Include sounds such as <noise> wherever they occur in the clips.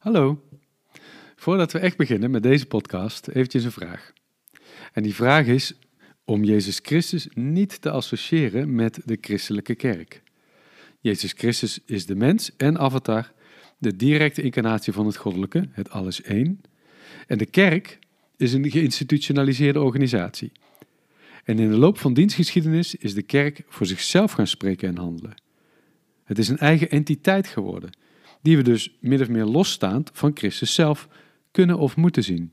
Hallo. Voordat we echt beginnen met deze podcast, eventjes een vraag. En die vraag is om Jezus Christus niet te associëren met de christelijke kerk. Jezus Christus is de mens en avatar, de directe incarnatie van het goddelijke, het alles één. En de kerk is een geïnstitutionaliseerde organisatie. En in de loop van dienstgeschiedenis is de kerk voor zichzelf gaan spreken en handelen. Het is een eigen entiteit geworden die we dus min of meer losstaand van Christus zelf kunnen of moeten zien.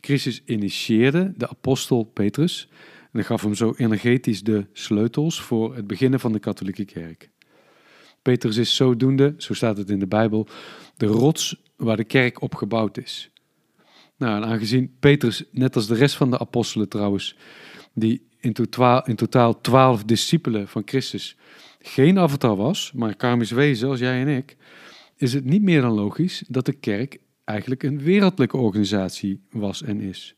Christus initieerde de apostel Petrus en gaf hem zo energetisch de sleutels voor het beginnen van de katholieke kerk. Petrus is zodoende, zo staat het in de Bijbel, de rots waar de kerk op gebouwd is. Nou, en aangezien Petrus, net als de rest van de apostelen trouwens, die in totaal, in totaal twaalf discipelen van Christus, geen avatar was, maar karmisch wezen als jij en ik, is het niet meer dan logisch dat de kerk eigenlijk een wereldlijke organisatie was en is.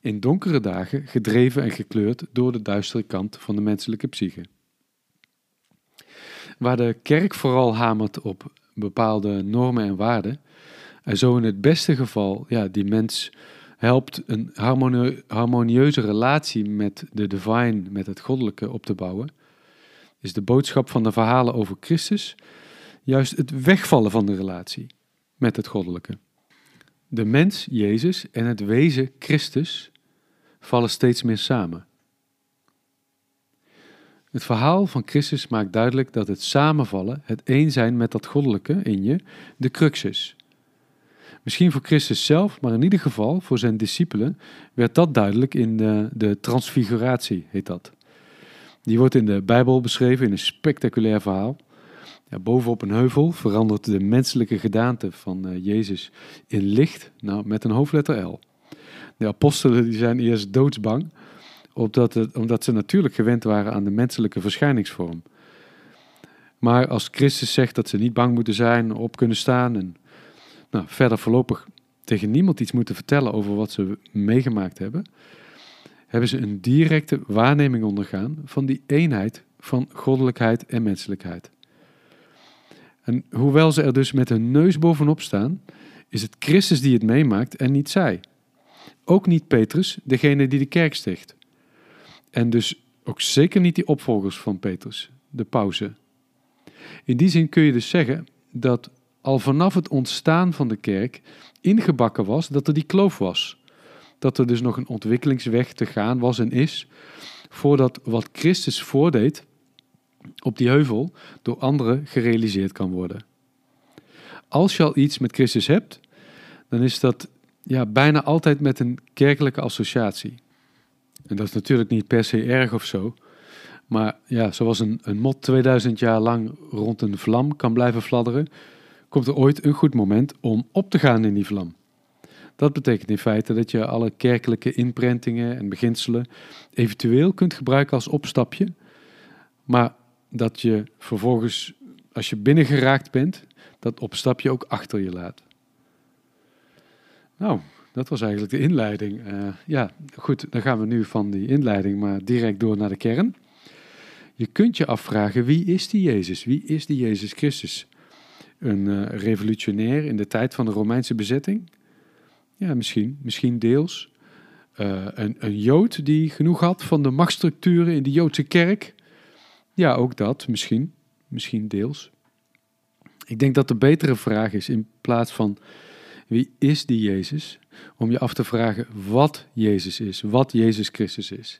In donkere dagen gedreven en gekleurd door de duistere kant van de menselijke psyche. Waar de kerk vooral hamert op bepaalde normen en waarden, en zo in het beste geval ja, die mens helpt een harmonieuze relatie met de divine, met het goddelijke op te bouwen, is de boodschap van de verhalen over Christus juist het wegvallen van de relatie met het goddelijke. De mens, Jezus, en het wezen, Christus, vallen steeds meer samen. Het verhaal van Christus maakt duidelijk dat het samenvallen, het één zijn met dat goddelijke in je, de crux is. Misschien voor Christus zelf, maar in ieder geval voor zijn discipelen werd dat duidelijk in de, de transfiguratie, heet dat. Die wordt in de Bijbel beschreven in een spectaculair verhaal. Ja, bovenop een heuvel verandert de menselijke gedaante van uh, Jezus in licht, nou, met een hoofdletter L. De apostelen die zijn eerst doodsbang, omdat, het, omdat ze natuurlijk gewend waren aan de menselijke verschijningsvorm. Maar als Christus zegt dat ze niet bang moeten zijn, op kunnen staan en nou, verder voorlopig tegen niemand iets moeten vertellen over wat ze meegemaakt hebben, hebben ze een directe waarneming ondergaan van die eenheid van goddelijkheid en menselijkheid. En hoewel ze er dus met hun neus bovenop staan, is het Christus die het meemaakt en niet zij. Ook niet Petrus, degene die de kerk sticht. En dus ook zeker niet die opvolgers van Petrus, de pauze. In die zin kun je dus zeggen dat al vanaf het ontstaan van de kerk ingebakken was dat er die kloof was. Dat er dus nog een ontwikkelingsweg te gaan was en is, voordat wat Christus voordeed op die heuvel door anderen gerealiseerd kan worden. Als je al iets met Christus hebt, dan is dat ja, bijna altijd met een kerkelijke associatie. En dat is natuurlijk niet per se erg of zo. Maar ja, zoals een, een mot 2000 jaar lang rond een vlam kan blijven fladderen, komt er ooit een goed moment om op te gaan in die vlam. Dat betekent in feite dat je alle kerkelijke inprentingen en beginselen eventueel kunt gebruiken als opstapje, maar dat je vervolgens, als je binnengeraakt bent, dat opstapje ook achter je laat. Nou, dat was eigenlijk de inleiding. Uh, ja, goed, dan gaan we nu van die inleiding maar direct door naar de kern. Je kunt je afvragen, wie is die Jezus? Wie is die Jezus Christus? Een uh, revolutionair in de tijd van de Romeinse bezetting? Ja, misschien. Misschien deels. Uh, een, een Jood die genoeg had van de machtsstructuren in de Joodse kerk. Ja, ook dat, misschien. Misschien deels. Ik denk dat de betere vraag is in plaats van wie is die Jezus, om je af te vragen wat Jezus is, wat Jezus Christus is.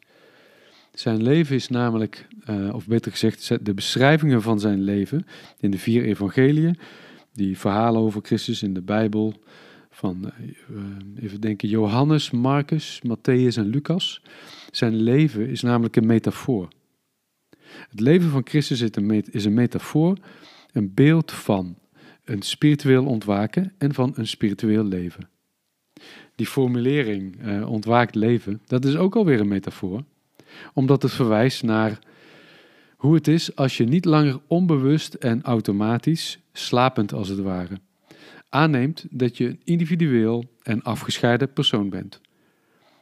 Zijn leven is namelijk, uh, of beter gezegd, de beschrijvingen van zijn leven in de vier evangeliën, die verhalen over Christus in de Bijbel, van uh, even denken, Johannes, Marcus, Matthäus en Lucas. Zijn leven is namelijk een metafoor. Het leven van Christus is een metafoor, een beeld van een spiritueel ontwaken en van een spiritueel leven. Die formulering uh, ontwaakt leven, dat is ook alweer een metafoor, omdat het verwijst naar hoe het is als je niet langer onbewust en automatisch, slapend als het ware, aanneemt dat je een individueel en afgescheiden persoon bent.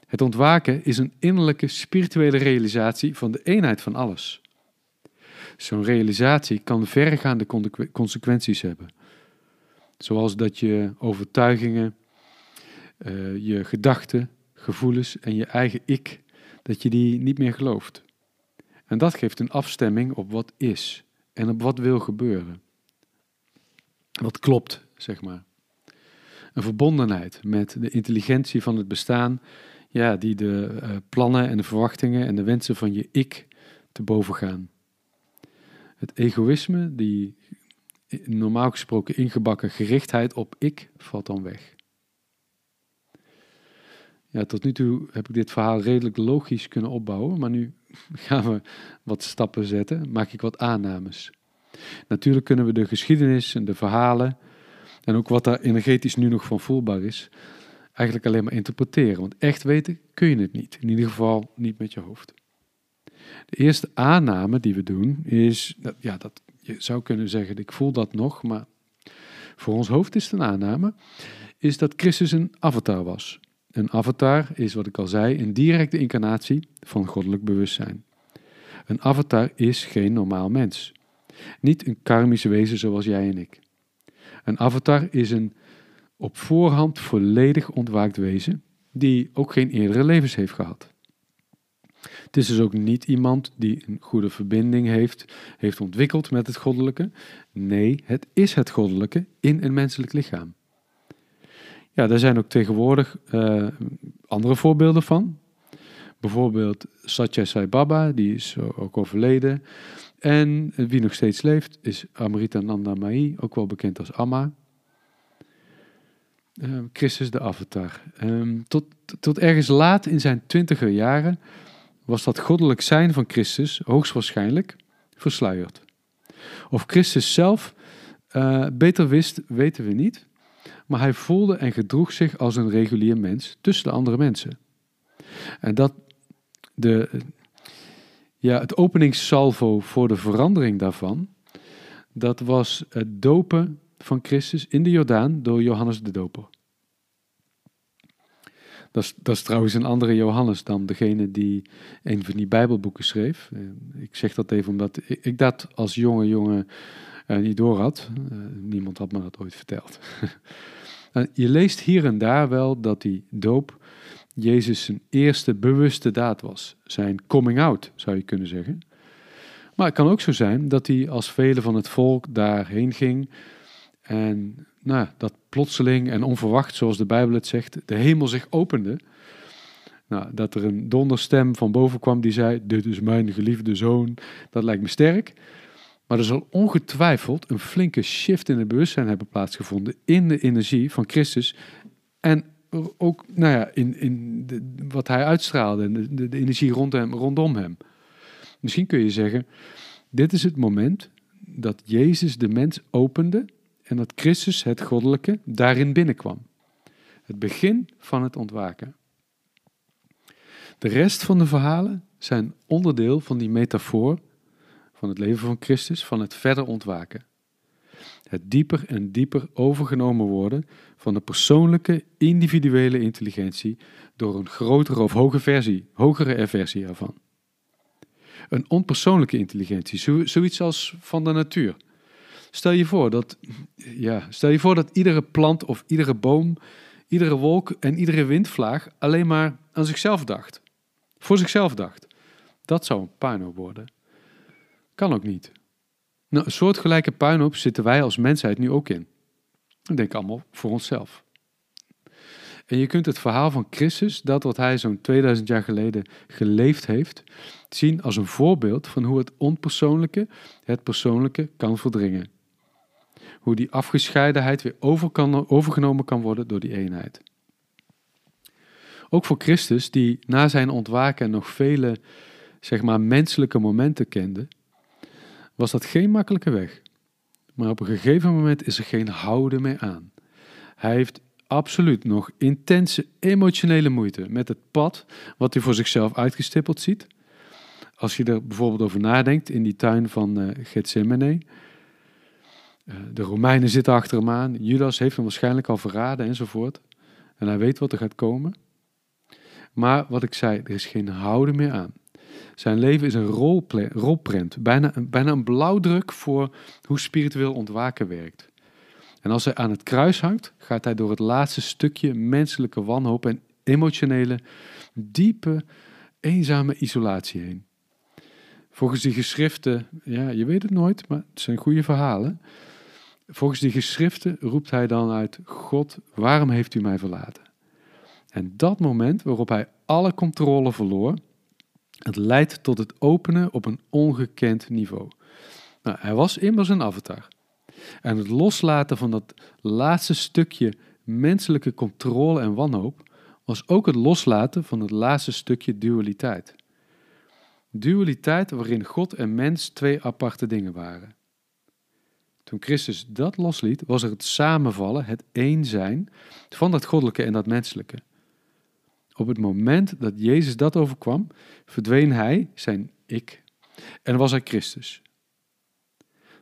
Het ontwaken is een innerlijke spirituele realisatie van de eenheid van alles. Zo'n realisatie kan verregaande consequenties hebben. Zoals dat je overtuigingen, uh, je gedachten, gevoelens en je eigen ik, dat je die niet meer gelooft. En dat geeft een afstemming op wat is en op wat wil gebeuren. Wat klopt, zeg maar. Een verbondenheid met de intelligentie van het bestaan, ja, die de uh, plannen en de verwachtingen en de wensen van je ik te boven gaan. Het egoïsme, die normaal gesproken ingebakken gerichtheid op ik, valt dan weg. Ja, tot nu toe heb ik dit verhaal redelijk logisch kunnen opbouwen, maar nu <laughs> gaan we wat stappen zetten, maak ik wat aannames. Natuurlijk kunnen we de geschiedenis en de verhalen en ook wat daar energetisch nu nog van voelbaar is, eigenlijk alleen maar interpreteren. Want echt weten kun je het niet. In ieder geval niet met je hoofd. De eerste aanname die we doen is, ja, dat, je zou kunnen zeggen, ik voel dat nog, maar voor ons hoofd is het een aanname, is dat Christus een avatar was. Een avatar is, wat ik al zei, een directe incarnatie van goddelijk bewustzijn. Een avatar is geen normaal mens. Niet een karmische wezen zoals jij en ik. Een avatar is een op voorhand volledig ontwaakt wezen die ook geen eerdere levens heeft gehad. Het is dus ook niet iemand die een goede verbinding heeft, heeft ontwikkeld met het goddelijke. Nee, het is het goddelijke in een menselijk lichaam. Ja, daar zijn ook tegenwoordig uh, andere voorbeelden van. Bijvoorbeeld Satya Sai Baba, die is ook overleden. En wie nog steeds leeft is Amrita Nanda Mai, ook wel bekend als Amma. Uh, Christus de Avatar. Um, tot, tot ergens laat in zijn twintiger jaren was dat goddelijk zijn van Christus hoogstwaarschijnlijk versluierd. Of Christus zelf uh, beter wist, weten we niet maar hij voelde en gedroeg zich als een regulier mens tussen de andere mensen. En dat de, ja, het openingssalvo voor de verandering daarvan, dat was het dopen van Christus in de Jordaan door Johannes de Doper. Dat is, dat trouwens een andere Johannes dan degene die een van die Bijbelboeken schreef. Ik zeg dat even omdat ik, dat als jonge jongen niet door had. Uh, niemand had me dat ooit verteld. Nou, <laughs> je leest hier en daar wel dat die doop Jezus zijn eerste bewuste daad was. Zijn coming out, zou je kunnen zeggen. Maar het kan ook zo zijn dat hij als velen van het volk daarheen ging en nou, dat plotseling en onverwacht, zoals de Bijbel het zegt, de hemel zich opende. Nou, dat er een donderstem van boven kwam die zei: Dit is mijn geliefde zoon. Dat lijkt me sterk. Maar er zal ongetwijfeld een flinke shift in het bewustzijn hebben plaatsgevonden in de energie van Christus. En ook nou ja, in, in de, wat hij uitstraalde, de, de, de energie rond hem, rondom hem. Misschien kun je zeggen, dit is het moment dat Jezus de mens opende en dat Christus, het goddelijke, daarin binnenkwam. Het begin van het ontwaken. De rest van de verhalen zijn onderdeel van die metafoor van het leven van Christus, van het verder ontwaken. Het dieper en dieper overgenomen worden van de persoonlijke, individuele intelligentie door een grotere of hogere versie, hogere versie ervan. Een onpersoonlijke intelligentie, zoiets als van de natuur. Stel je voor dat, ja, stel je voor dat iedere plant of iedere boom, iedere wolk en iedere windvlaag alleen maar aan zichzelf dacht. Voor zichzelf dacht. Dat zou een puinhoop worden. Kan ook niet. Nou, een soortgelijke puinhoop zitten wij als mensheid nu ook in. We denken allemaal voor onszelf. En je kunt het verhaal van Christus, dat wat hij zo'n 2000 jaar geleden geleefd heeft, zien als een voorbeeld van hoe het onpersoonlijke het persoonlijke kan verdringen. Hoe die afgescheidenheid weer over kan, overgenomen kan worden door die eenheid. Ook voor Christus, die na zijn ontwaken nog vele zeg maar, menselijke momenten kende, was dat geen makkelijke weg. Maar op een gegeven moment is er geen houden meer aan. Hij heeft absoluut nog intense emotionele moeite met het pad wat hij voor zichzelf uitgestippeld ziet. Als je er bijvoorbeeld over nadenkt in die tuin van uh, Gethsemane. Uh, de Romeinen zitten achter hem aan. Judas heeft hem waarschijnlijk al verraden enzovoort. En hij weet wat er gaat komen. Maar wat ik zei, er is geen houden meer aan. Zijn leven is een rolprent, bijna, bijna een blauwdruk voor hoe spiritueel ontwaken werkt. En als hij aan het kruis hangt, gaat hij door het laatste stukje menselijke wanhoop en emotionele, diepe, eenzame isolatie heen. Volgens die geschriften, ja, je weet het nooit, maar het zijn goede verhalen. Volgens die geschriften roept hij dan uit: God, waarom heeft u mij verlaten? En dat moment waarop hij alle controle verloor, het leidt tot het openen op een ongekend niveau. Nou, hij was immers een avatar. En het loslaten van dat laatste stukje menselijke controle en wanhoop was ook het loslaten van het laatste stukje dualiteit. Dualiteit waarin God en mens twee aparte dingen waren. Toen Christus dat losliet, was er het samenvallen, het één zijn van dat goddelijke en dat menselijke. Op het moment dat Jezus dat overkwam, verdween hij, zijn ik, en was hij Christus.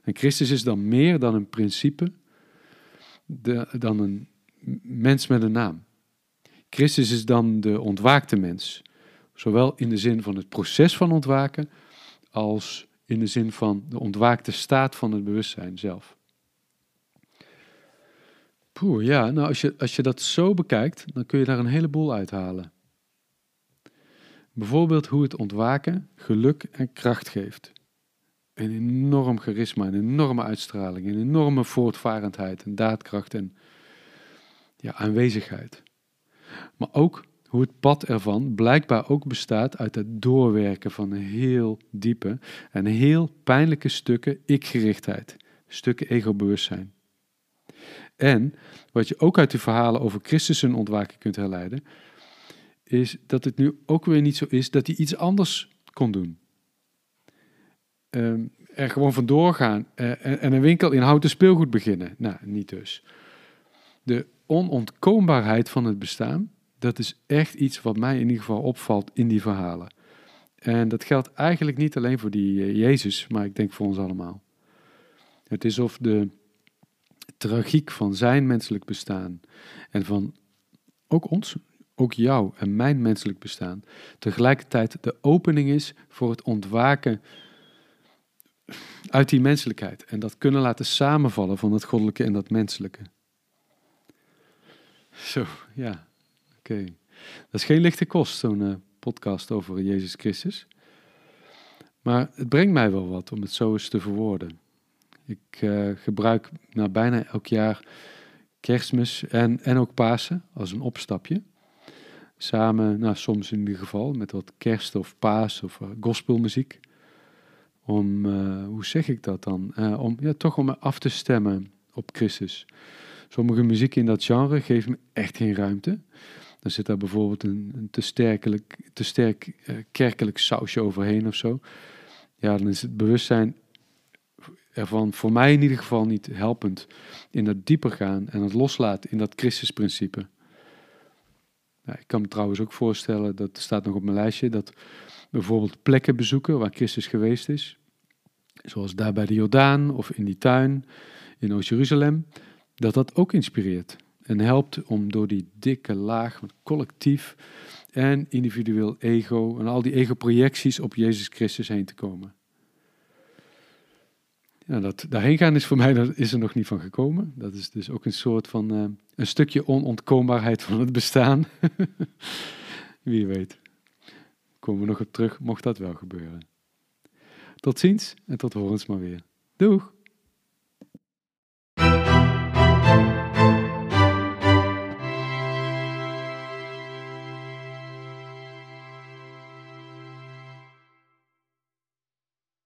En Christus is dan meer dan een principe, dan een mens met een naam. Christus is dan de ontwaakte mens, zowel in de zin van het proces van ontwaken, als in de zin van de ontwaakte staat van het bewustzijn zelf. Ja, nou als je, als je dat zo bekijkt, dan kun je daar een heleboel uithalen. Bijvoorbeeld hoe het ontwaken geluk en kracht geeft. Een enorm charisma, een enorme uitstraling, een enorme voortvarendheid en daadkracht en ja, aanwezigheid. Maar ook hoe het pad ervan blijkbaar ook bestaat uit het doorwerken van heel diepe en heel pijnlijke stukken ikgerichtheid, stukken ego-bewustzijn. En wat je ook uit de verhalen over Christus en ontwaken kunt herleiden, is dat het nu ook weer niet zo is dat hij iets anders kon doen. Um, er gewoon vandoor gaan uh, en een winkel in houten speelgoed beginnen. Nou, niet dus. De onontkoombaarheid van het bestaan, dat is echt iets wat mij in ieder geval opvalt in die verhalen. En dat geldt eigenlijk niet alleen voor die uh, Jezus, maar ik denk voor ons allemaal. Het is of de tragiek van zijn menselijk bestaan en van ook ons, ook jou en mijn menselijk bestaan, tegelijkertijd de opening is voor het ontwaken uit die menselijkheid en dat kunnen laten samenvallen van het goddelijke en dat menselijke. Zo, ja, oké. Dat is geen lichte kost, zo'n uh, podcast over Jezus Christus. Maar het brengt mij wel wat om het zo eens te verwoorden. Ik uh, gebruik nou, bijna elk jaar kerstmis en, en ook Pasen als een opstapje. Samen, nou, soms in ieder geval, met wat kerst of paas of uh, gospelmuziek. Om, uh, hoe zeg ik dat dan? om ja, toch om me af te stemmen op Christus. Sommige muziek in dat genre geeft me echt geen ruimte. Dan zit daar bijvoorbeeld een, een te, sterkelijk, te sterk kerkelijk sausje overheen of zo. Ja, dan is het bewustzijn ervan voor mij in ieder geval niet helpend in dat dieper gaan en het loslaten in dat Christusprincipe. Nou, ik kan me trouwens ook voorstellen, dat staat nog op mijn lijstje, dat bijvoorbeeld plekken bezoeken waar Christus geweest is, zoals daar bij de Jordaan of in die tuin in Oost-Jeruzalem, dat dat ook inspireert en helpt om door die dikke laag van collectief en individueel ego en al die ego-projecties op Jezus Christus heen te komen ja, dat, daarheen gaan is voor mij is er nog niet van gekomen. Dat is dus ook een soort van uh, een stukje onontkoombaarheid van het bestaan. <laughs> Wie weet. Komen we nog op terug, mocht dat wel gebeuren. Tot ziens en tot horens maar weer. Doeg!